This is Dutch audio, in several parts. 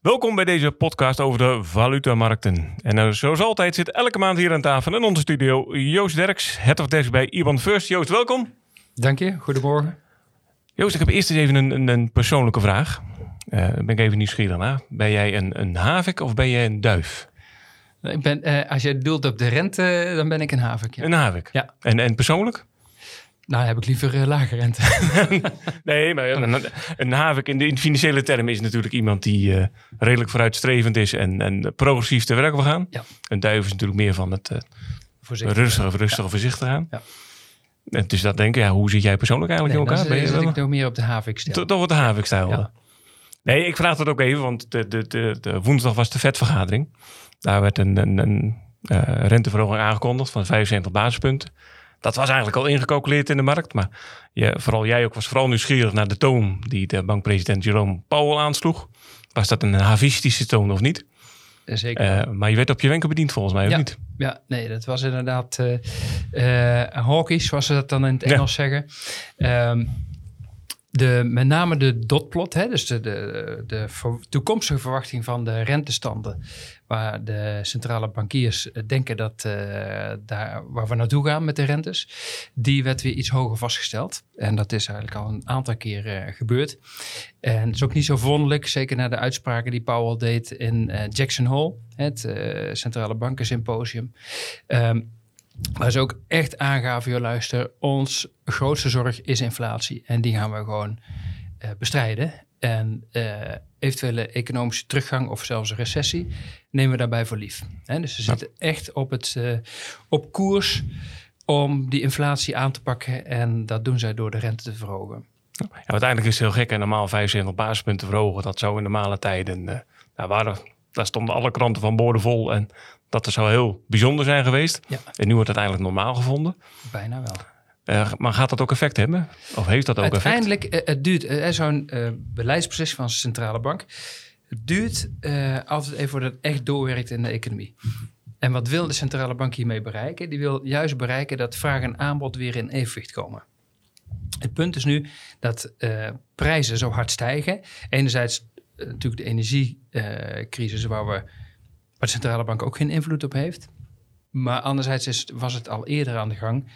Welkom bij deze podcast over de valutamarkten. En uh, zoals altijd zit elke maand hier aan tafel in onze studio Joost Derks, Head of Desk bij IBAN First. Joost, welkom. Dank je, goedemorgen. Joost, ik heb eerst eens even een, een, een persoonlijke vraag. Uh, ben ik even nieuwsgierig naar. Ben jij een, een havik of ben jij een duif? Ik ben, uh, als je doelt op de rente, dan ben ik een havik. Ja. Een havik? Ja. En, en persoonlijk? Nou, heb ik liever uh, lage rente. nee, maar een, een havik in de in financiële termen is natuurlijk iemand die uh, redelijk vooruitstrevend is en, en progressief te werk wil gaan. Ja. Een duif is natuurlijk meer van het uh, rustige, rustige ja. voorzichtig gaan. Ja. En dus dat denken, ja, hoe zit jij persoonlijk eigenlijk nee, in elkaar? Dan zit, zit ik nog meer op de havik-stijl. Toch wat de havik-stijl. Ja. Nee, ik vraag dat ook even, want de, de, de, de woensdag was de vetvergadering. Daar werd een, een, een renteverhoging aangekondigd van 75 basispunten. Dat was eigenlijk al ingecalculeerd in de markt. Maar je, vooral jij ook was vooral nieuwsgierig naar de toon die de bankpresident Jerome Powell aansloeg. Was dat een havistische toon of niet? Zeker. Uh, maar je werd op je wenken bediend volgens mij, ja. of niet? Ja, nee, dat was inderdaad uh, uh, hawkish, zoals ze dat dan in het Engels ja. zeggen. Um, de, met name de dotplot, hè, dus de, de, de toekomstige verwachting van de rentestanden, waar de centrale bankiers denken dat uh, daar waar we naartoe gaan met de rentes, die werd weer iets hoger vastgesteld. En dat is eigenlijk al een aantal keer uh, gebeurd. En het is ook niet zo verwonderlijk, zeker na de uitspraken die Powell deed in Jackson Hole, het centrale bankensymposium. Um, Waar ze ook echt aangaven, joh, luister, ons grootste zorg is inflatie. En die gaan we gewoon uh, bestrijden. En uh, eventuele economische teruggang of zelfs een recessie nemen we daarbij voor lief. Dus ze zitten echt op, het, uh, op koers om die inflatie aan te pakken. En dat doen zij door de rente te verhogen. Ja, uiteindelijk is het heel gek en normaal 75 basispunten verhogen. Dat zou in normale tijden, nou, waren, daar stonden alle kranten van boorden vol. En dat zou heel bijzonder zijn geweest. Ja. En nu wordt het eigenlijk normaal gevonden. Bijna wel. Uh, maar gaat dat ook effect hebben? Of heeft dat ook Uiteindelijk, effect? Uh, het duurt, uh, zo'n beleidsproces van de centrale bank, het duurt altijd even voordat het echt doorwerkt in de economie. En wat wil de centrale bank hiermee bereiken? Die wil juist bereiken dat vraag en aanbod weer in evenwicht komen. Het punt is nu dat prijzen zo hard stijgen. Enerzijds natuurlijk de energiecrisis waar we waar de centrale bank ook geen invloed op heeft. Maar anderzijds is, was het al eerder aan de gang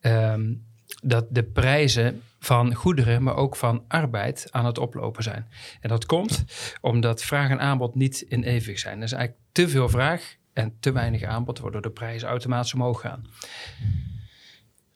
um, dat de prijzen van goederen, maar ook van arbeid aan het oplopen zijn. En dat komt omdat vraag en aanbod niet in evenwicht zijn. Er is eigenlijk te veel vraag en te weinig aanbod, waardoor de prijzen automatisch omhoog gaan.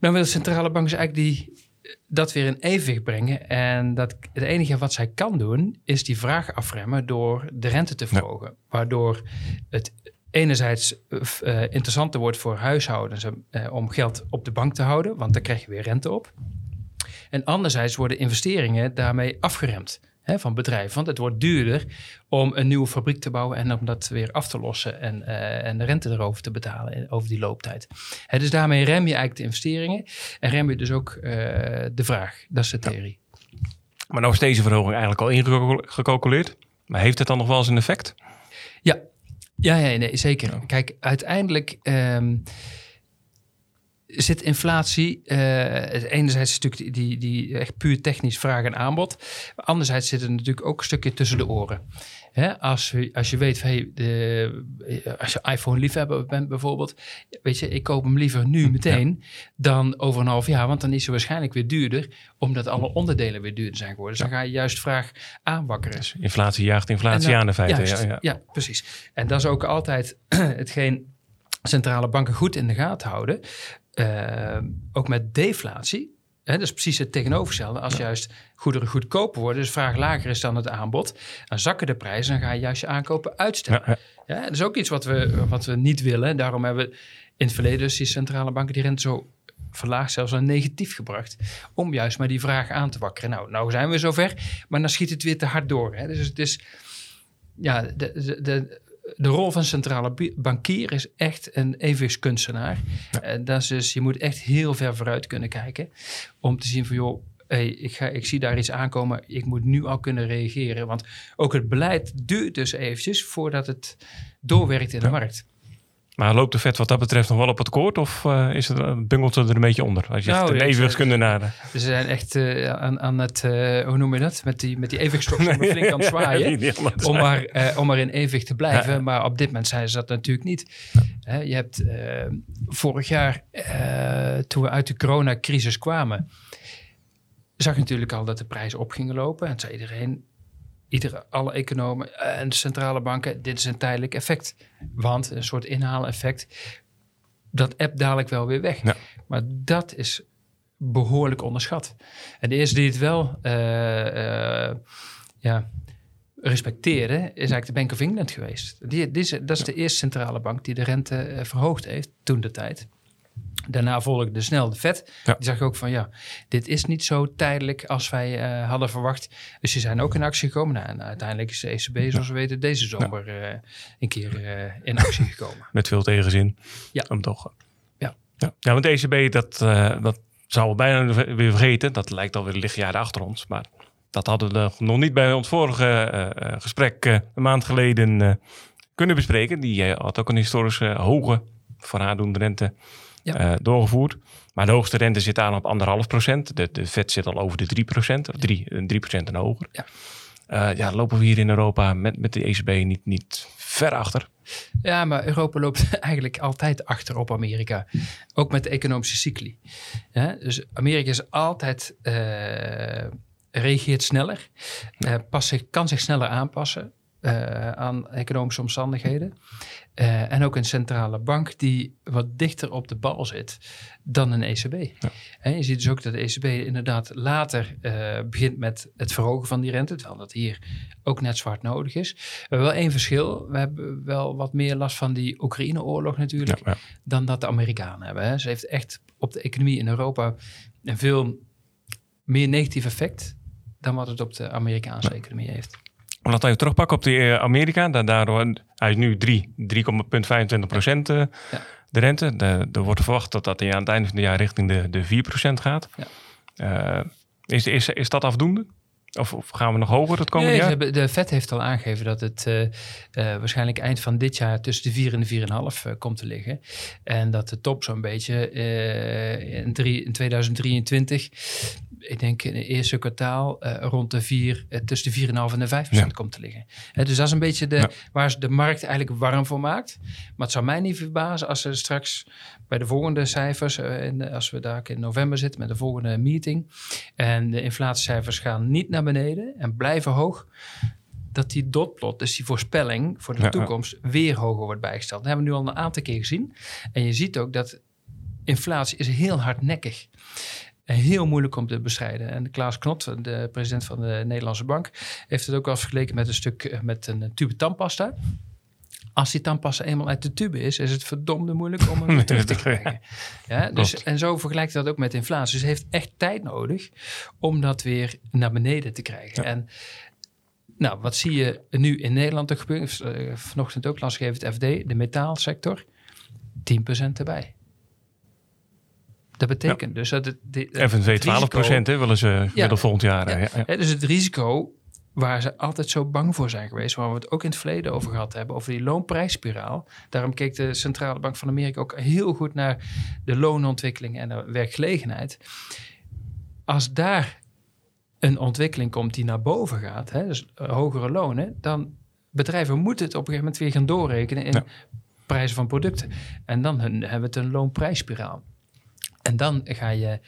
Dan wil de centrale bank dus eigenlijk die, dat weer in evenwicht brengen. En dat, het enige wat zij kan doen, is die vraag afremmen door de rente te verhogen. Ja. Waardoor het enerzijds uh, interessanter wordt voor huishoudens uh, om geld op de bank te houden, want dan krijg je weer rente op. En anderzijds worden investeringen daarmee afgeremd hè, van bedrijven. Want het wordt duurder om een nieuwe fabriek te bouwen en om dat weer af te lossen en, uh, en de rente erover te betalen over die looptijd. Hè, dus daarmee rem je eigenlijk de investeringen en rem je dus ook uh, de vraag. Dat is de theorie. Ja. Maar nou is deze verhoging eigenlijk al ingecalculeerd. Maar heeft het dan nog wel eens een effect? Ja, ja, ja nee, zeker. Ja. Kijk, uiteindelijk um, zit inflatie. Uh, enerzijds natuurlijk die, die, echt puur technisch vraag en aanbod. Maar anderzijds zit er natuurlijk ook een stukje tussen de oren. Hè, als, als je weet, hey, de, als je iPhone-liefhebber bent bijvoorbeeld, weet je, ik koop hem liever nu meteen ja. dan over een half jaar, want dan is hij waarschijnlijk weer duurder, omdat alle onderdelen weer duurder zijn geworden. Dus ja. dan ga je juist vraag aanwakkeren. Dus inflatie jaagt inflatie dan, aan de feite. Juist, ja, ja, precies. En dat is ook altijd hetgeen centrale banken goed in de gaten houden. Uh, ook met deflatie. Hè, dat is precies het tegenovergestelde. Als ja. juist goederen goedkoper worden, dus vraag lager is dan het aanbod, dan zakken de prijzen, dan ga je juist je aankopen uitstellen. Ja, ja. dat is ook iets wat we, wat we niet willen. Daarom hebben we in het verleden dus die centrale banken die rente zo verlaagd, zelfs naar negatief gebracht, om juist maar die vraag aan te wakkeren. Nou, nou zijn we zover, maar dan schiet het weer te hard door. Hè. Dus het is, ja, de, de, de de rol van centrale bankier is echt een evenwichtskunstenaar. Ja. Dat is dus, je moet echt heel ver vooruit kunnen kijken om te zien van joh, hey, ik, ga, ik zie daar iets aankomen, ik moet nu al kunnen reageren. Want ook het beleid duurt dus eventjes voordat het doorwerkt in de ja. markt. Maar loopt de vet wat dat betreft nog wel op het koord? Of uh, is het, bungelt het er een beetje onder? Als je nou, een evenwichtskunde naar... Ze zijn echt uh, aan, aan het, uh, hoe noem je dat? Met die, met die evenwichtstok nee, flink aan het zwaaien. Ja, om, maar, om maar in evenwicht te blijven. Ja. Maar op dit moment zijn ze dat natuurlijk niet. Ja. je hebt vorig jaar, toen we uit de coronacrisis kwamen... zag je natuurlijk al dat de prijzen op gingen lopen. En zei iedereen, iedere, alle economen en de centrale banken, dit is een tijdelijk effect. Want een soort inhaaleffect, dat app dadelijk wel weer weg. Ja. Maar dat is behoorlijk onderschat. En de eerste die het wel uh, uh, ja, respecteerde, is eigenlijk de Bank of England geweest. Die, die dat is de eerste centrale bank die de rente uh, verhoogd heeft toen de tijd. Daarna volgde snel de vet. Die zag ook van ja, dit is niet zo tijdelijk als wij uh, hadden verwacht. Dus ze zijn ook in actie gekomen. Nou, en uiteindelijk is de ECB, zoals we weten, deze zomer uh, een keer uh, in actie gekomen. Met veel tegenzin. Ja. Om toch. Ja. Ja, want de ECB, dat, dat zouden we bijna weer vergeten. Dat lijkt alweer lichtjaren achter ons. Maar dat hadden we nog niet bij ons vorige gesprek een maand geleden kunnen bespreken. Die had ook een historische hoge voor haar doen rente ja. uh, doorgevoerd. Maar de hoogste rente zit aan op anderhalf procent. De, de vet zit al over de 3 procent, of 3, 3 procent en hoger. Ja. Uh, ja, lopen we hier in Europa met, met de ECB niet, niet ver achter. Ja, maar Europa loopt eigenlijk altijd achter op Amerika. Ook met de economische cycli. Ja, dus Amerika is altijd, uh, reageert sneller, uh, past zich, kan zich sneller aanpassen uh, aan economische omstandigheden. Uh, en ook een centrale bank die wat dichter op de bal zit dan een ECB. Ja. En je ziet dus ook dat de ECB inderdaad later uh, begint met het verhogen van die rente, terwijl dat hier ook net zwart nodig is. We hebben wel één verschil. We hebben wel wat meer last van die Oekraïne-oorlog natuurlijk, ja, ja. dan dat de Amerikanen hebben. Hè. Ze heeft echt op de economie in Europa een veel meer negatief effect dan wat het op de Amerikaanse economie heeft. Laten we even terugpakken op de eh, Amerika. Daardoor, hij is nu 3,25 procent uh, ja. de rente. Er wordt verwacht dat dat aan het einde van het jaar richting de, de 4 procent gaat. Ja. Uh, is, is, is dat afdoende? Of, of, gaan we nog hoger het komende nee, jaar? De Fed heeft al aangegeven dat het uh, uh, waarschijnlijk eind van dit jaar tussen de 4 en de 4,5 uh, komt te liggen. En dat de top zo'n beetje in, drie, in 2023 ik denk in het eerste kwartaal uh, rond de 4, uh, tussen de 4,5 en de 5 procent ja. komt te liggen. Uh, dus dat is een beetje de, ja. waar de markt eigenlijk warm voor maakt. Maar het zou mij niet verbazen als ze straks bij de volgende cijfers, in, als we daar in november zitten met de volgende meeting, en de inflatiecijfers gaan niet naar beneden en blijven hoog, dat die dotplot, dus die voorspelling voor de ja, toekomst, weer hoger wordt bijgesteld. Dat hebben we nu al een aantal keer gezien. En je ziet ook dat inflatie is heel hardnekkig heel moeilijk om te bestrijden. En Klaas Knot, de president van de Nederlandse Bank, heeft het ook al vergeleken met een stuk eh, met een tube tandpasta. Als die tandpasta eenmaal uit de tube is, is het verdomde moeilijk om hem terug te krijgen. Ja, dus, en zo vergelijkt dat ook met inflatie. Dus het heeft echt tijd nodig om dat weer naar beneden te krijgen. Ja. En nou, wat zie je nu in Nederland er gebeuren? Uh, vanochtend ook las het FD, de metaalsector, 10% erbij. Dat betekent dus dat het... De, FNV 12 procent willen ze ja, volgend jaar. Ja. Ja, dus het risico waar ze altijd zo bang voor zijn geweest, waar we het ook in het verleden over gehad hebben, over die loonprijsspiraal. Daarom keek de Centrale Bank van Amerika ook heel goed naar de loonontwikkeling en de werkgelegenheid. Als daar een ontwikkeling komt die naar boven gaat, hè, dus hogere lonen, dan bedrijven moeten het op een gegeven moment weer gaan doorrekenen in prijzen van producten. En dan hebben we het een loonprijsspiraal. En dan ga je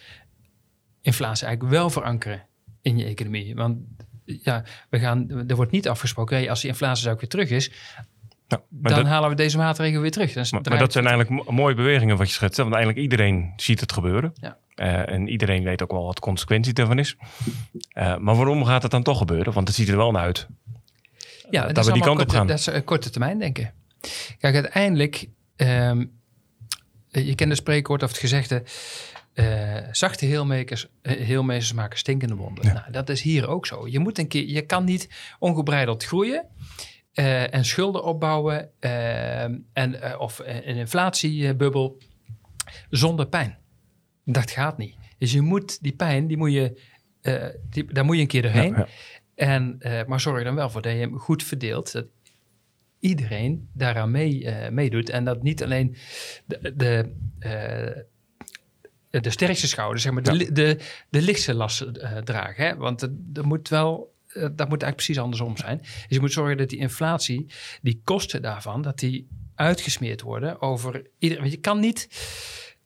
inflatie eigenlijk wel verankeren in je economie. Want ja, we gaan, er wordt niet afgesproken, hey, als die inflatie ook weer terug is, ja, dan halen we deze maatregelen weer terug. maar, maar, dat zijn eigenlijk mooie beweringen wat je schetst. Want eigenlijk iedereen ziet het gebeuren. Ja. Uh, en iedereen weet ook wel wat de consequentie ervan is. Uh, maar waarom gaat het dan toch gebeuren? Want het ziet er wel naar uit. Ja, dat, dat we die kant korte, op gaan. Dat is korte termijn denken. Kijk, uiteindelijk um, eh, je kent de spreekwoord of het gezegde... Uh, zachte heelmakers, uh, heelmeesters maken stinkende wonden. Nou, dat is hier ook zo. Je, moet een keer, je kan niet ongebreideld groeien uh, en schulden opbouwen en, of een inflatiebubbel zonder pijn. Dat gaat niet. Dus je moet die pijn, die moet je, die, daar moet je een keer doorheen. Ja, ja. En, maar zorg dan wel voor dat je hem goed verdeelt. Dat iedereen daaraan mee, eh, meedoet. En dat niet alleen de, de, eh, de sterkste schouders, zeg maar, de, de, de lichtste lasten eh, dragen. Hè? Want er moet wel, dat moet eigenlijk precies andersom zijn. Dus je moet zorgen dat die inflatie, die kosten daarvan, dat die uitgesmeerd worden over iedereen. Want je kan niet...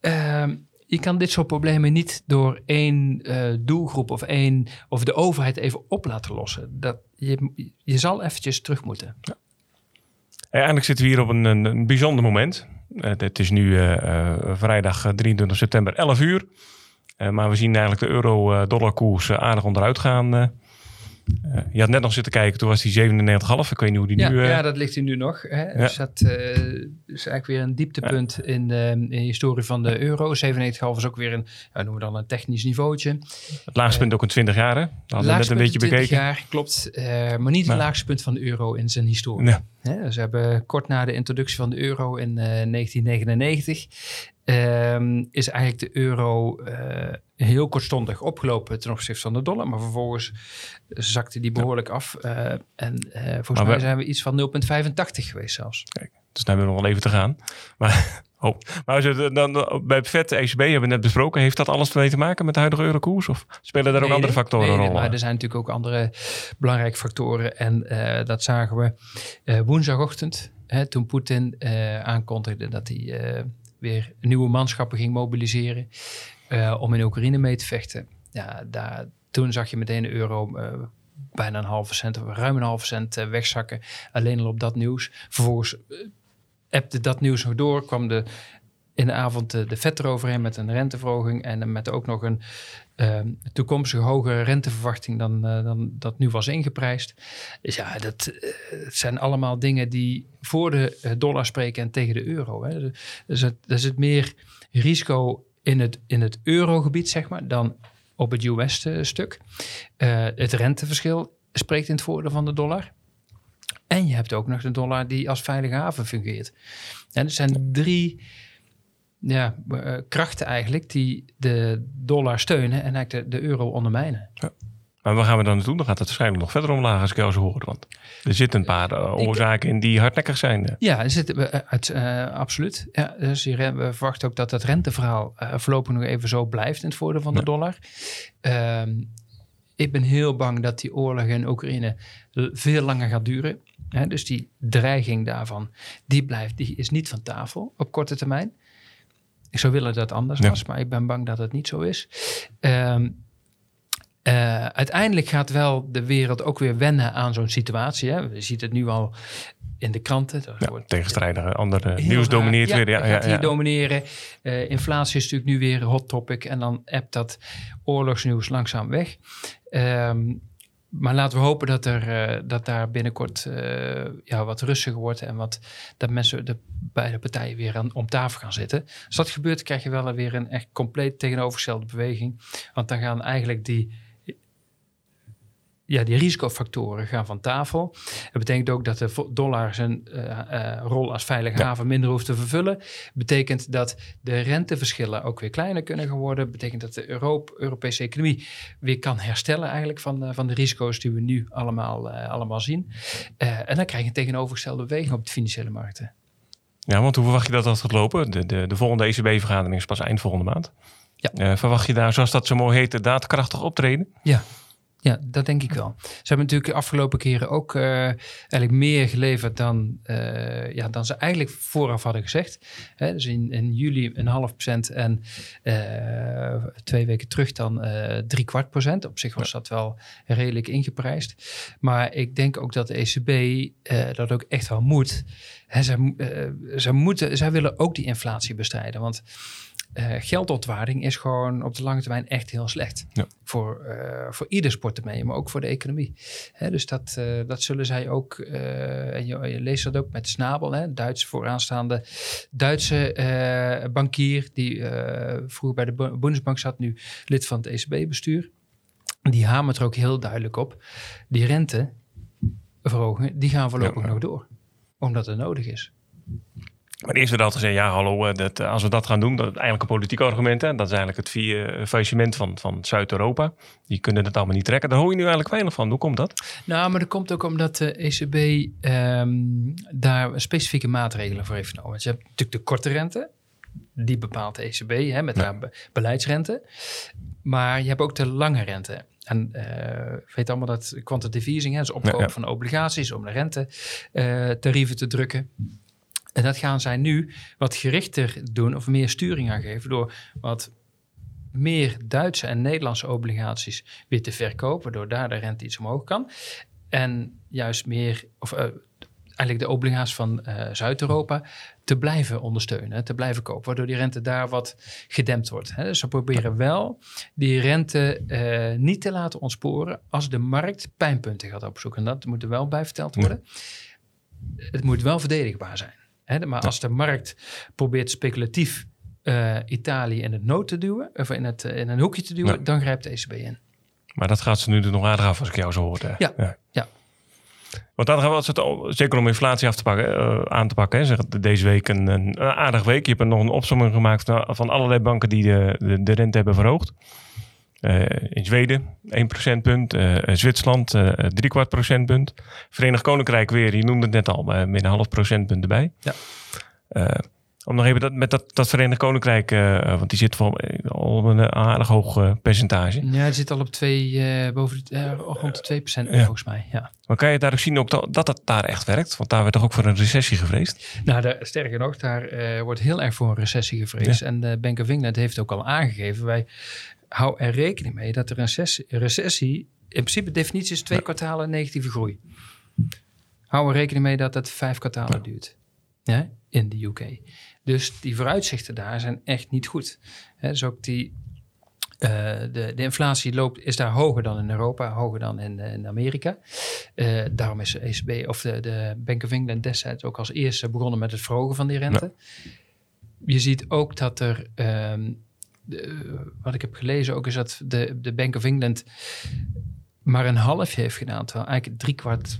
ehm, je kan dit soort problemen niet door één doelgroep of één of de overheid even op laten lossen. Dat, je, je zal eventjes terug moeten. Eh, Eigenlijk zitten we hier op een, een, bijzonder moment. Eh, het is nu eh, eh, vrijdag eh, 23 september, 11 uur. Maar we zien eigenlijk de euro-dollar-koers eh, aardig onderuit gaan. Eh. Eh, je had net nog zitten kijken, toen was die 97,5. Ik weet niet hoe die Ja, nu... eh, ja, dat ligt hier nu nog. Hè? Dus dat eh, is eigenlijk weer een dieptepunt in, de, in de historie van de euro. 97,5 is ook weer een, ja, noemen we dan een technisch niveautje. Het laagste punt ook in 20 jaar, hè? Dat hadden we net een beetje in 20 bekeken. jaar, klopt. eh, maar niet het Maar- laagste punt van de euro in zijn historie. Hè, dus we hebben kort na de introductie van de euro in eh, 1999... ehm, is eigenlijk de euro eh, heel kortstondig opgelopen ten opzichte van de dollar. Maar vervolgens zakte die behoorlijk af. eh, en eh, volgens Maar mij we- zijn we iets van 0,85 geweest zelfs. Dus dan hebben we nog wel even te gaan. Maar, oh. maar als we dan, dan, bij het vet ECB hebben we net besproken. Heeft dat alles mee te maken met de huidige eurokoers? Of spelen daar ook Nee, andere nee. factoren Nee, een rol? maar er zijn natuurlijk ook andere belangrijke factoren. En dat zagen we woensdagochtend. Hè, toen Poetin aankondigde dat hij weer nieuwe manschappen ging mobiliseren. eh, om in Oekraïne mee te vechten. Ja, daar, toen zag je meteen de euro eh, bijna een halve cent, ruim een halve cent eh, wegzakken. Alleen al op dat nieuws. Vervolgens appte dat nieuws nog door. Kwam de, in de avond de, de vet eroverheen met een renteverhoging. En met ook nog een ehm, toekomstige hogere renteverwachting dan, eh, dan dat nu was ingeprijsd. Dus ja, dat eh, het zijn allemaal dingen die voor de eh, dollar spreken en tegen de euro. Hè. Dus het, er zit meer risico in het, in het eurogebied, zeg maar, dan op het US-stuk. Het renteverschil spreekt in het voordeel van de dollar. En je hebt ook nog de dollar die als veilige haven fungeert. En er zijn drie ja, eh, krachten eigenlijk die de dollar steunen en eigenlijk de, de euro ondermijnen. Maar waar gaan we dan naartoe? Dan gaat het waarschijnlijk nog verder omlaag als ik jou zo hoor. Want er zitten een paar eh, oorzaken in die hardnekkig zijn. eh. Ja, er zitten we uit, absoluut. Ja, dus hier, we verwachten ook dat het renteverhaal eh, voorlopig nog even zo blijft in het voordeel van de Ja. dollar. Ehm, ik ben heel bang dat die oorlog in Oekraïne veel langer gaat duren. Hè, dus die dreiging daarvan, die blijft, die is niet van tafel op korte termijn. Ik zou willen dat het anders Ja. was, maar ik ben bang dat het niet zo is. Ehm, eh, uiteindelijk gaat wel de wereld ook weer wennen aan zo'n situatie. Hè. Je ziet het nu al in de kranten. Ja, wordt- tegenstrijdige andere nieuws raar. domineert ja, weer. Ja, gaat ja, hier domineren. Eh, inflatie is natuurlijk nu weer een hot topic. En dan appt dat oorlogsnieuws langzaam weg. Ehm, maar laten we hopen dat, er, eh, dat daar binnenkort eh, ja, wat rustiger wordt. En wat, dat mensen, de beide partijen weer aan, om tafel gaan zitten. Als dat gebeurt, krijg je wel weer een echt compleet tegenovergestelde beweging. Want dan gaan eigenlijk die ja, die risicofactoren gaan van tafel. Dat betekent ook dat de dollar zijn eh, eh, rol als veilige Ja. haven minder hoeft te vervullen. Betekent dat de renteverschillen ook weer kleiner kunnen gaan worden. Betekent dat de Europe, Europese economie weer kan herstellen eigenlijk van, eh, van de risico's die we nu allemaal, allemaal zien. En dan krijg je een tegenovergestelde beweging op de financiële markten. Ja, want hoe verwacht je dat dat gaat lopen? De, de, de volgende ECB-vergadering is pas eind volgende maand. Ja. Verwacht je daar, zoals dat zo mooi heet, daadkrachtig optreden? Ja. Ja, dat denk ik wel. Ze hebben natuurlijk de afgelopen keren ook eh, eigenlijk meer geleverd dan, eh, ja, dan ze eigenlijk vooraf hadden gezegd. Hè, dus in, in juli een half procent en eh, twee weken terug dan drie kwart procent. Op zich was dat wel redelijk ingeprijsd. Maar ik denk ook dat de ECB dat ook echt wel moet. Hè, zij, eh, zij, moeten, zij willen ook die inflatie bestrijden. Want eh, geldontwaarding is gewoon op de lange termijn echt heel slecht. Ja. Voor, eh, voor ieder maar ook voor de economie. Hè, dus dat, eh, dat zullen zij ook, en je, je leest dat ook met Snabel, hè, Duitse vooraanstaande Duitse bankier, die vroeger bij de Bu- Bundesbank zat, nu lid van het ECB-bestuur. Die hamert er ook heel duidelijk op. Die renteverhogingen, die gaan voorlopig Ja. nog door. Omdat het nodig is. Maar eerst werd altijd gezegd, ja hallo, eh, dat, eh, als we dat gaan doen, dat is eigenlijk een politiek argument. Hè? Dat is eigenlijk het vier- eh, faillissement van, van Zuid-Europa. Die kunnen het allemaal niet trekken. Daar hoor je nu eigenlijk weinig van. Hoe komt dat? Nou, maar dat komt ook omdat de ECB ehm, daar specifieke maatregelen voor heeft genomen. Je hebt natuurlijk de korte rente. Die bepaalt de ECB hè, met Ja. haar be- beleidsrente. Maar je hebt ook de lange rente. En we weten allemaal dat quantitative easing, hè, dus opkoop Ja, ja. van obligaties om de rente eh, tarieven te drukken. En dat gaan zij nu wat gerichter doen of meer sturing aan geven door wat meer Duitse en Nederlandse obligaties weer te verkopen, waardoor daar de rente iets omhoog kan. En juist meer, of eh, eigenlijk de obligaties van eh, Zuid-Europa te blijven ondersteunen, te blijven kopen, waardoor die rente daar wat gedempt wordt. Hè. Dus ze proberen wel die rente eh, niet te laten ontsporen als de markt pijnpunten gaat opzoeken. En dat moet er wel bij verteld worden. Het moet wel verdedigbaar zijn. Hè. Maar als de markt probeert speculatief eh, Italië in het nood te duwen, of in, het, eh, in een hoekje te duwen, Ja. dan grijpt de ECB in. Maar dat gaat ze nu er nog aardig af als ik jou zo hoor. hè? Ja, ja. Want dan gaan we als het, zeker om inflatie af te pakken, eh, aan te pakken. Hè. Zeg, deze week een, een aardig week. Je hebt nog een opsomming gemaakt van, van allerlei banken die de, de, de rente hebben verhoogd. Eh, in Zweden 1 procentpunt, eh, Zwitserland eh drie kwart procentpunt. Verenigd Koninkrijk weer, je noemde het net al, maar met een half procentpunt erbij. Ja. Om nog even dat, met dat, dat Verenigd Koninkrijk, want die zit voor, al op een aardig hoog percentage. Ja, het zit al op twee, boven de, rond de 2% Ja. volgens mij. Ja. Maar kan je daar ook zien ook dat, dat het daar echt werkt? Want daar werd toch ook voor een recessie gevreesd? Nou, daar, sterker nog, daar wordt heel erg voor een recessie gevreesd. En de Bank of England heeft ook al aangegeven, wij houden er rekening mee dat er een recessie, recessie in principe definitie is twee kwartalen negatieve groei. Hou er rekening mee dat het vijf kwartalen duurt ja, in de UK. Dus die vooruitzichten daar zijn echt niet goed. Dus ook die, eh, de, de inflatie loopt, is daar hoger dan in Europa, hoger dan in, eh, in Amerika. Eh, daarom is de ECB of de, de Bank of England destijds ook als eerste begonnen met het verhogen van die rente. Je ziet ook dat er, ehm, de- wat ik heb gelezen ook, is dat de, de Bank of England maar een halfje heeft gedaan, terwijl eigenlijk drie kwart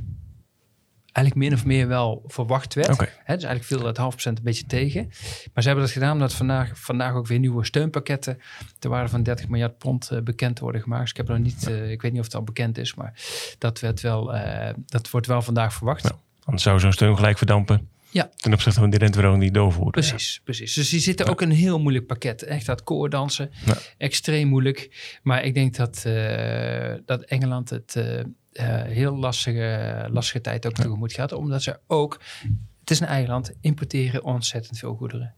eigenlijk min of meer wel verwacht werd. Hè, dus eigenlijk viel dat half procent een beetje tegen. Maar ze hebben dat gedaan omdat vandaag, vandaag ook weer nieuwe steunpakketten ter waarde van 30 miljard pond eh, bekend worden gemaakt. Dus ik, heb nog niet, eh, ik weet niet of het al bekend is, maar dat, werd wel, eh, dat wordt wel vandaag verwacht. Ja. Anders zou zo'n steun gelijk verdampen. Ja. Ten opzichte van die renteverhoging die doorvoert. Precies, precies. Dus die zitten ook in een heel moeilijk pakket. Echt dat koordansen. Ja. Extreem moeilijk. Maar ik denk dat, eh, dat Engeland het eh, heel lastige, lastige tijd ook tegemoet gaat. Omdat ze ook, het is een eiland, importeren ontzettend veel goederen.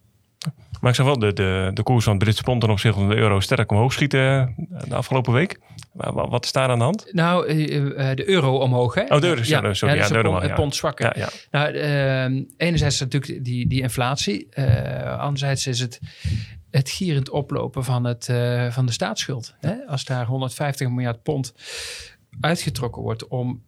Maar ik zag wel de, de, de koers van het Britse pond ten opzichte van de euro sterk omhoog schieten eh, de afgelopen week. Wa- wa- Wat is daar aan de hand? Nou, eh, eh, de euro omhoog, hè? Oh, de euro, sorry, sorry, ja, de pond, ja. het pond zwakker. Ja, ja. Nou, enerzijds natuurlijk die, die inflatie. Anderzijds is het het gierend oplopen van, het, van de staatsschuld. Hè? Als daar 150 miljard pond uitgetrokken wordt om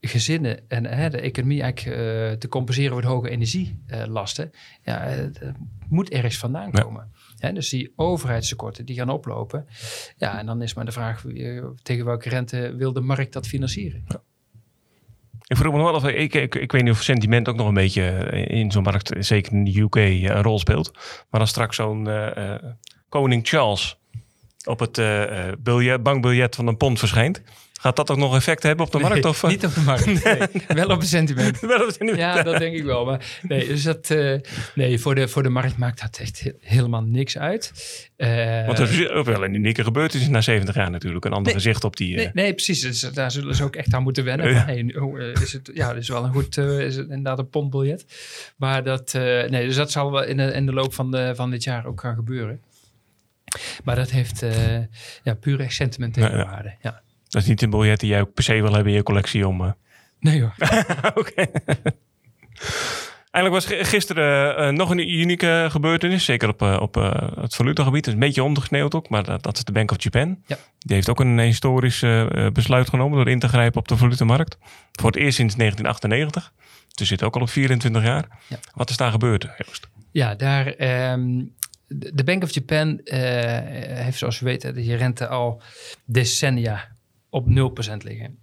gezinnen en hè, de economie eigenlijk eh, te compenseren voor de hoge energielasten. ja, eh, het moet ergens vandaan Ja. komen. Hè, dus die overheidstekorten die gaan oplopen. Ja, en dan is maar de vraag eh, tegen welke rente wil de markt dat financieren? Ik vroeg me nog wel of ik, ik, ik weet niet of sentiment ook nog een beetje in zo'n markt, zeker in de UK, een rol speelt. Maar als straks zo'n koning Charles op het biljet, bankbiljet van een pond verschijnt, gaat dat ook nog effect hebben op de markt? Nee, Of, Niet op de markt, nee. wel op het sentiment. Wel, is niet- Ja, dat denk ik wel. Maar nee, dus dat, eh, nee voor, de, voor de markt maakt dat echt he- helemaal niks uit. Eh, Want er is ook wel een unieke gebeurtenis na 70 jaar natuurlijk. Een ander Nee. gezicht op die... eh, Nee, nee, precies. Dus daar zullen ze ook echt aan moeten wennen. Ja. Hey, eh, is het, ja, dat is wel een goed, is het inderdaad een pondbiljet. Maar dat, nee, dus dat zal wel in de, in de loop van, de, van dit jaar ook gaan gebeuren. Maar dat heeft ja, puur echt sentimentele waarde. Ja. Dat is niet een biljet die jij ook per se wil hebben in je collectie om... eh, Nee hoor. Oké. Eigenlijk was gi- gisteren eh, nog een unieke gebeurtenis. Zeker op, eh, op het valutagebied. Het is een beetje ondergesneeuwd ook. Maar dat, dat is de Bank of Japan. Ja. Die heeft ook een historisch besluit genomen door in te grijpen op de valutamarkt. Voor het eerst sinds 1998. Dus zit ook al op 24 jaar. Ja. Wat is daar gebeurd, Joost? Ja, daar. ehm, de de Bank of Japan heeft, zoals we weten, die rente al decennia op 0% liggen.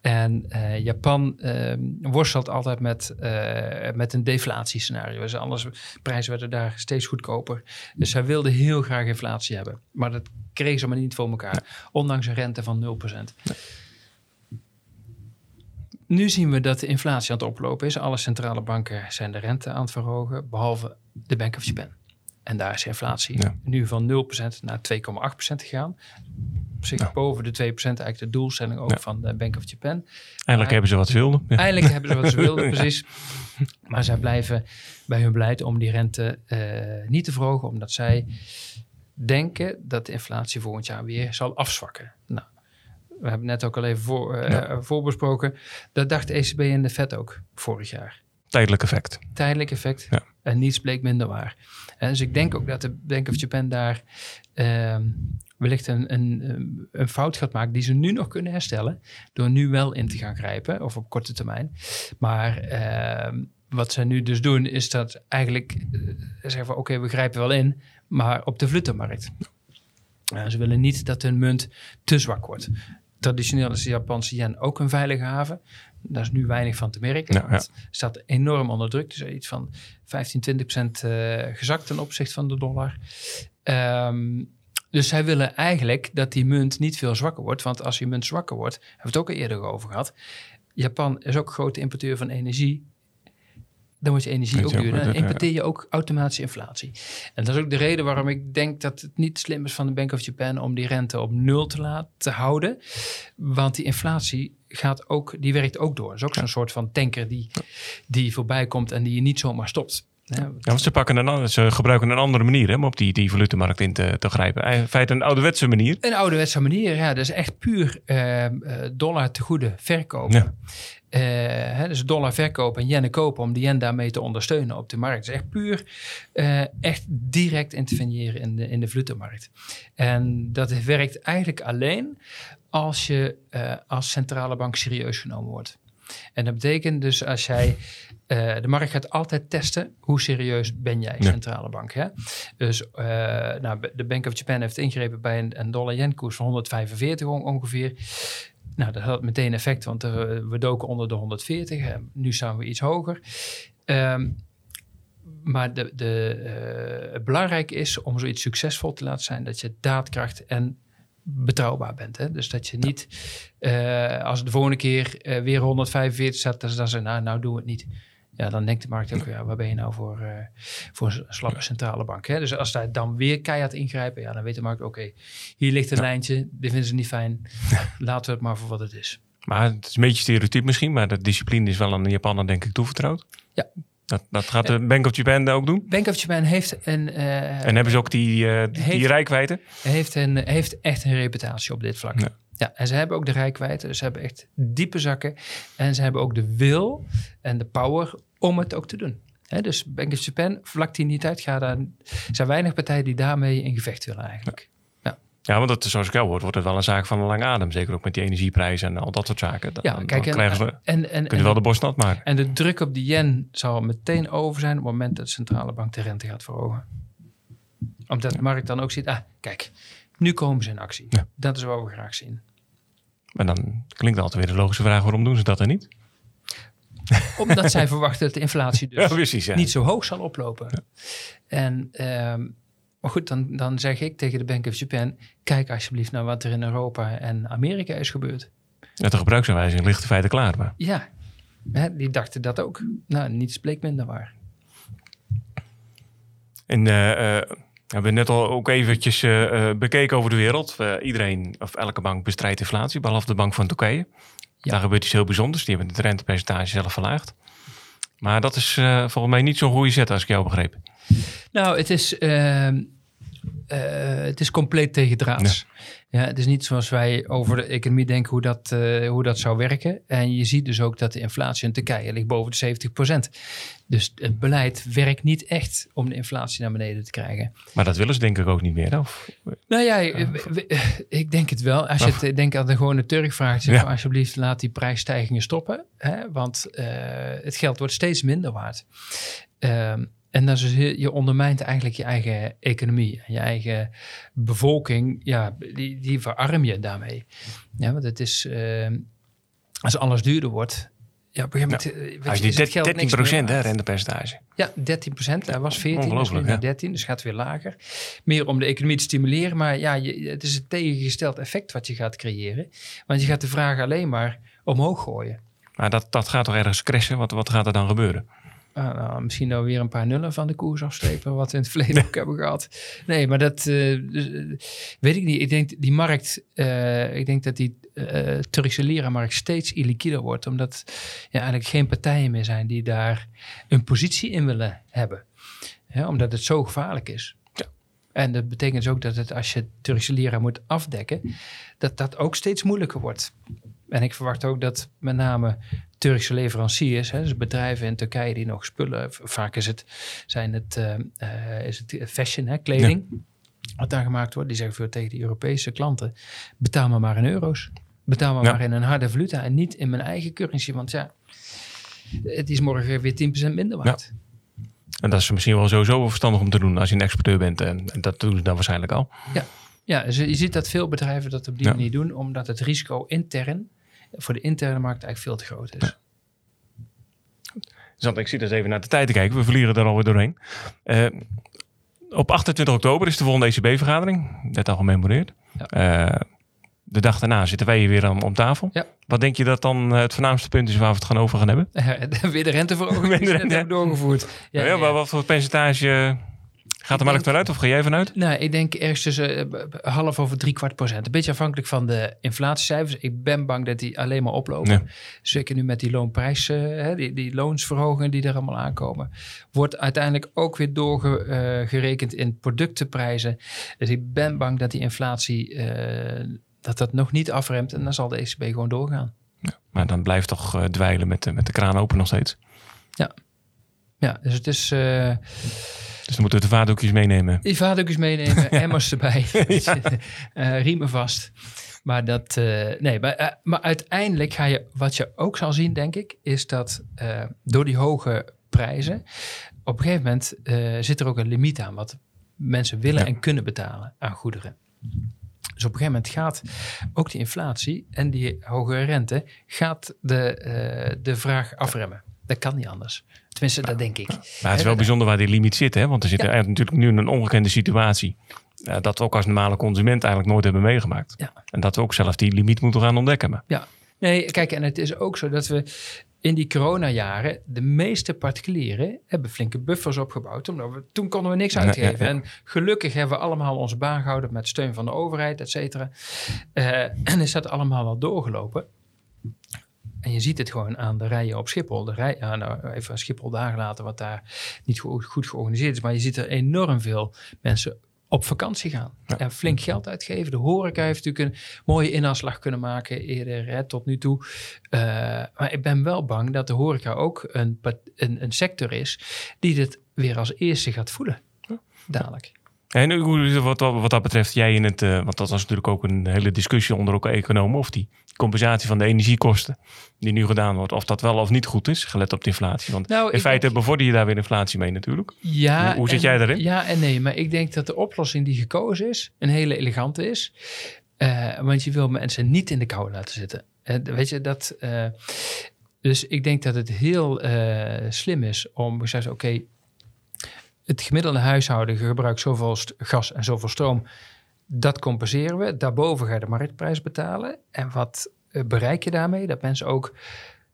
En uh, Japan uh, worstelt altijd met, uh, met een deflatiescenario. Dus alles, prijzen werden daar steeds goedkoper. Dus zij wilden heel graag inflatie hebben. Maar dat kregen ze maar niet voor elkaar. Ondanks een rente van 0%. Nee. Nu zien we dat de inflatie aan het oplopen is. Alle centrale banken zijn de rente aan het verhogen, behalve de Bank of Japan. En daar is inflatie nu van 0% naar 2,8% gegaan. Op zich boven de 2% eigenlijk de doelstelling ook van de Bank of Japan. Eindelijk hebben ze wat ze wilden. Ja. Eindelijk hebben ze wat ze wilden, precies. Maar zij blijven bij hun beleid om die rente uh, niet te verhogen, omdat zij denken dat de inflatie volgend jaar weer zal afzwakken. Nou, we hebben net ook al even voor, uh, voorbesproken. Dat dacht de ECB en de Fed ook vorig jaar. Tijdelijk effect. Tijdelijk effect. Ja. En niets bleek minder waar. En dus ik denk ook dat de Bank of Japan daar uh, wellicht een, een, een fout gaat maken die ze nu nog kunnen herstellen. Door nu wel in te gaan grijpen, of op korte termijn. Maar uh, wat ze nu dus doen, is dat eigenlijk uh, zeggen van oké, okay, we grijpen wel in, maar op de vluttenmarkt. ze willen niet dat hun munt te zwak wordt traditioneel is de Japanse yen ook een veilige haven. Daar is nu weinig van te merken. Ja, Het staat enorm onder druk. Dus iets van 15, 20 procent uh, gezakt ten opzichte van de dollar. Um, dus zij willen eigenlijk dat die munt niet veel zwakker wordt. Want als die munt zwakker wordt, hebben we het ook al eerder over gehad. Japan is ook grote importeur van energie dan wordt je energie ook duurder. Dan importeer je ook automatische inflatie. En dat is ook de reden waarom ik denk dat het niet slim is van de Bank of Japan om die rente op nul te laten houden. Want die inflatie gaat ook, die werkt ook door. Dat is ook zo'n soort van tanker die, die voorbij komt en die je niet zomaar stopt. Ja, want ze, pakken een, ze gebruiken een andere manier hè, om op die, die valutemarkt in te, te grijpen. In feite een ouderwetse manier. Een ouderwetse manier, ja. Dat is echt puur uh, dollar te goede verkopen. Ja. Uh, hè, dus dollar verkopen en yen kopen om de yen daarmee te ondersteunen op de markt. Dus echt puur uh, echt direct interveneren in de, in de valutemarkt. En dat werkt eigenlijk alleen als je uh, als centrale bank serieus genomen wordt. En dat betekent dus als jij uh, de markt gaat altijd testen hoe serieus ben jij, centrale bank. Hè? Dus uh, nou, de Bank of Japan heeft ingrepen bij een, een dollar-yen koers van 145 ongeveer. Nou, dat had meteen effect, want uh, we doken onder de 140. nu staan we iets hoger. Um, maar de, de, het belangrijk is om zoiets succesvol te laten zijn, dat je daadkracht en betrouwbaar bent. Hè? Dus dat je niet, uh, als de volgende keer uh, weer 145 staat, dan zeggen nou, nou doen we het niet. Ja, dan denkt de markt ook, ja, waar ben je nou voor, uh, voor een slappe centrale bank? Hè? Dus als daar dan weer keihard ingrijpen, ja, dan weet de markt, oké, hier ligt een ja. lijntje, dit vinden ze niet fijn, laten we het maar voor wat het is. Maar het is een beetje stereotyp misschien, maar de discipline is wel aan de Japaner denk ik toevertrouwd. Ja, dat, dat gaat de Bank of Japan ook doen? Bank of Japan heeft een... Uh, en hebben ze ook die, uh, die, heeft, die rijkwijde? Heeft, een, heeft echt een reputatie op dit vlak. Ja. Ja. en ze hebben ook de rijkwijde. Dus ze hebben echt diepe zakken. En ze hebben ook de wil en de power om het ook te doen. He, dus Bank of Japan, vlak die niet uit, er zijn weinig partijen die daarmee in gevecht willen eigenlijk. Ja, want dat, zoals ik jou hoor, wordt het wel een zaak van een lange adem. Zeker ook met die energieprijzen en al dat soort zaken. Dan, ja, kijk, dan ze, en, en, kun je wel de borst nat maken. En de druk op de yen zal meteen over zijn op het moment dat de centrale bank de rente gaat verhogen. Omdat de markt dan ook ziet, ah, kijk, nu komen ze in actie. Ja. Dat is wat we graag zien. En dan klinkt altijd weer de logische vraag, waarom doen ze dat dan niet? Omdat zij verwachten dat de inflatie dus ja, precies, ja. niet zo hoog zal oplopen. En um, maar goed, dan, dan zeg ik tegen de Bank of Japan: kijk alsjeblieft naar wat er in Europa en Amerika is gebeurd. Ja, de gebruiksaanwijzing ligt de feiten klaar. Maar. Ja, hè, die dachten dat ook. Nou, niets bleek minder waar. En uh, uh, hebben we net al ook eventjes uh, bekeken over de wereld. iedereen, of elke bank bestrijdt inflatie, behalve de bank van Turkije. Ja. Daar gebeurt iets heel bijzonders. Die hebben het rentepercentage zelf verlaagd. Maar dat is volgens mij niet zo'n goede zet als ik jou begreep. Nou, het is, uh, uh, het is compleet tegendraads. Ja. ja. het is niet zoals wij over de economie denken hoe dat, uh, hoe dat zou werken. En je ziet dus ook dat de inflatie in Turkije ligt boven de 70% Dus het beleid werkt niet echt om de inflatie naar beneden te krijgen. Maar dat willen ze denk ik ook niet meer, of? Nou ja, ik denk het wel. Als je het, denk aan de gewone Turk vraagt, zeg ja. alsjeblieft laat die prijsstijgingen stoppen. Hè? Want uh, het geld wordt steeds minder waard. Ehm, en dat is dus, je ondermijnt eigenlijk je eigen economie. Je eigen bevolking, ja, die, die verarm je daarmee. Ja, want het is... Uh, als alles duurder wordt, ja, op een gegeven moment, eh, Als je, je is het die geld 13 niks meer procent, hè, rentepercentage. Ja, 13 procent. Hij was 14, dus nu ja. 13, dus gaat weer lager. Meer om de economie te stimuleren, maar ja, je, het is een tegengesteld effect wat je gaat creëren. Want je gaat de vraag alleen maar omhoog gooien. Maar dat, dat gaat toch ergens crashen? Wat, wat gaat er dan gebeuren? Ah, nou, misschien nou weer een paar nullen van de koers afstrepen, wat we in het verleden ook hebben gehad. Nee, maar dat eh, dus, eh, weet ik niet. Ik denk die markt, eh, ik denk dat die Turkse lira-markt steeds illiquider wordt, omdat ja, eigenlijk geen partijen meer zijn die daar een positie in willen hebben. Ja, omdat het zo gevaarlijk is. Ja. En dat betekent dus ook dat het, als je Turkse lira moet afdekken, dat dat ook steeds moeilijker wordt. En ik verwacht ook dat met name Turkse leveranciers, hè, dus bedrijven in Turkije die nog spullen, vaak is het, zijn het, eh, eh, is het fashion, hè, kleding, wat daar gemaakt wordt, die zeggen veel tegen die Europese klanten, betaal me maar in euro's. Betaal me Ja. maar in een harde valuta en niet in mijn eigen currency, want ja, het is morgen weer 10% minder waard. En dat is misschien wel sowieso wel verstandig om te doen als je een exporteur bent. En, en dat doen ze dan waarschijnlijk al. Ja, dus je ziet dat veel bedrijven dat op die Ja. manier doen, omdat het risico intern voor de interne markt eigenlijk veel te groot is. Dus ik zit eens even naar de tijd te kijken. We vliegen er alweer doorheen. Eh, op 28 oktober is de volgende ECB-vergadering. Net al gememoreerd. Eh, de dag daarna zitten wij hier weer aan, om tafel. Ja. Wat denk je dat dan eh, het voornaamste punt is waar we het gaan over gaan hebben? Weer de renteverhoging die de hebben doorgevoerd. Ja, maar wat voor percentage gaat de markt vanuit? Of ga jij vanuit? Nou, ik denk ergens tussen eh, half over drie kwart procent. Een beetje afhankelijk van de inflatiecijfers. Ik ben bang dat die alleen maar oplopen. Ja. Zeker nu met die loonprijzen, hè, die, die loonsverhogingen die er allemaal aankomen. Wordt uiteindelijk ook weer doorgerekend in productenprijzen. Dus ik ben bang dat die inflatie, eh, dat dat nog niet afremt. En dan zal de ECB gewoon doorgaan. Maar dan blijft toch eh, dweilen met, de- met de kraan open nog steeds. Ja, dus het is... eh Dus dan moeten we de vaatdoekjes meenemen. Je vaatdoekjes meenemen, emmers erbij, eh, riemen vast. Maar, dat, eh, nee, maar, eh, maar uiteindelijk ga je, wat je ook zal zien, denk ik, is dat door die hoge prijzen, op een gegeven moment zit er ook een limiet aan wat mensen willen Ja. en kunnen betalen aan goederen. Dus op een gegeven moment gaat ook die inflatie en die hogere rente, gaat de, de vraag afremmen. Dat kan niet anders. Tenminste, dat denk ik. Maar het is wel bijzonder waar die limiet zit. Hè? Want er zit Ja. eigenlijk natuurlijk nu een ongekende situatie. eh, dat we ook als normale consument eigenlijk nooit hebben meegemaakt. Ja. En dat we ook zelf die limiet moeten gaan ontdekken. Maar Ja, nee, kijk, en het is ook zo dat we in die coronajaren, de meeste particulieren hebben flinke buffers opgebouwd. Omdat we, toen konden we niks uitgeven. ja, ja. En gelukkig hebben we allemaal onze baan gehouden met steun van de overheid, et cetera. Eh, en is dat allemaal wel doorgelopen. En je ziet het gewoon aan de rijen op Schiphol. De rij, ja, nou, even Schiphol daar gelaten, wat daar niet goed, goed georganiseerd is. Maar je ziet er enorm veel mensen op vakantie gaan. Ja. En flink geld uitgeven. De horeca heeft natuurlijk een mooie inhaalslag kunnen maken eerder, hè, tot nu toe. Eh, maar ik ben wel bang dat de horeca ook een, een, een sector is die dit weer als eerste gaat voelen. Dadelijk. En hoe wat, wat, dat betreft, jij in het, eh, want dat was natuurlijk ook een hele discussie onder ook economen, of die compensatie van de energiekosten die nu gedaan wordt, of dat wel of niet goed is, gelet op de inflatie. Want Nou, in feite denk- bevorder je daar weer inflatie mee natuurlijk. Ja, Hoe- hoe zit en- jij daarin? Ja en nee, maar ik denk dat de oplossing die gekozen is, een hele elegante is. Eh, want je wil mensen niet in de kou laten zitten. Eh, weet je, dat... dus ik denk dat het heel slim is om gezegd, oké, het gemiddelde huishouden gebruikt zoveel gas en zoveel stroom. Dat compenseren we. Daarboven ga je de marktprijs betalen. En wat eh, bereik je daarmee? Dat mensen ook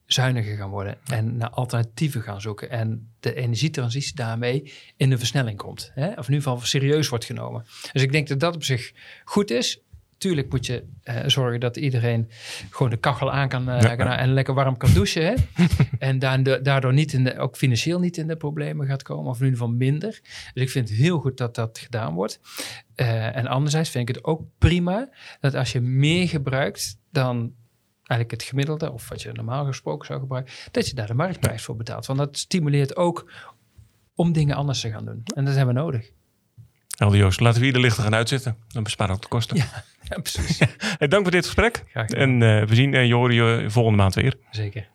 zuiniger gaan worden en naar alternatieven gaan zoeken. En de energietransitie daarmee in de versnelling komt. Hè? Of in ieder geval serieus wordt genomen. Dus ik denk dat dat op zich goed is. Tuurlijk moet je eh, zorgen dat iedereen gewoon de kachel aan kan Ja. kan- en lekker warm kan douchen. Hè? en daardoor, daardoor niet in de, ook financieel niet in de problemen gaat komen. Of in ieder geval minder. Dus ik vind het heel goed dat dat gedaan wordt. Eh, en anderzijds vind ik het ook prima dat als je meer gebruikt dan eigenlijk het gemiddelde, of wat je normaal gesproken zou gebruiken, dat je daar de marktprijs voor betaalt. Want dat stimuleert ook om dingen anders te gaan doen. En dat hebben we nodig. Helder Joost, laten we hier de lichten gaan uitzetten. Dan besparen we ook de kosten. Ja, ja precies. Dank voor dit gesprek. En eh, we zien horen je volgende maand weer. Zeker.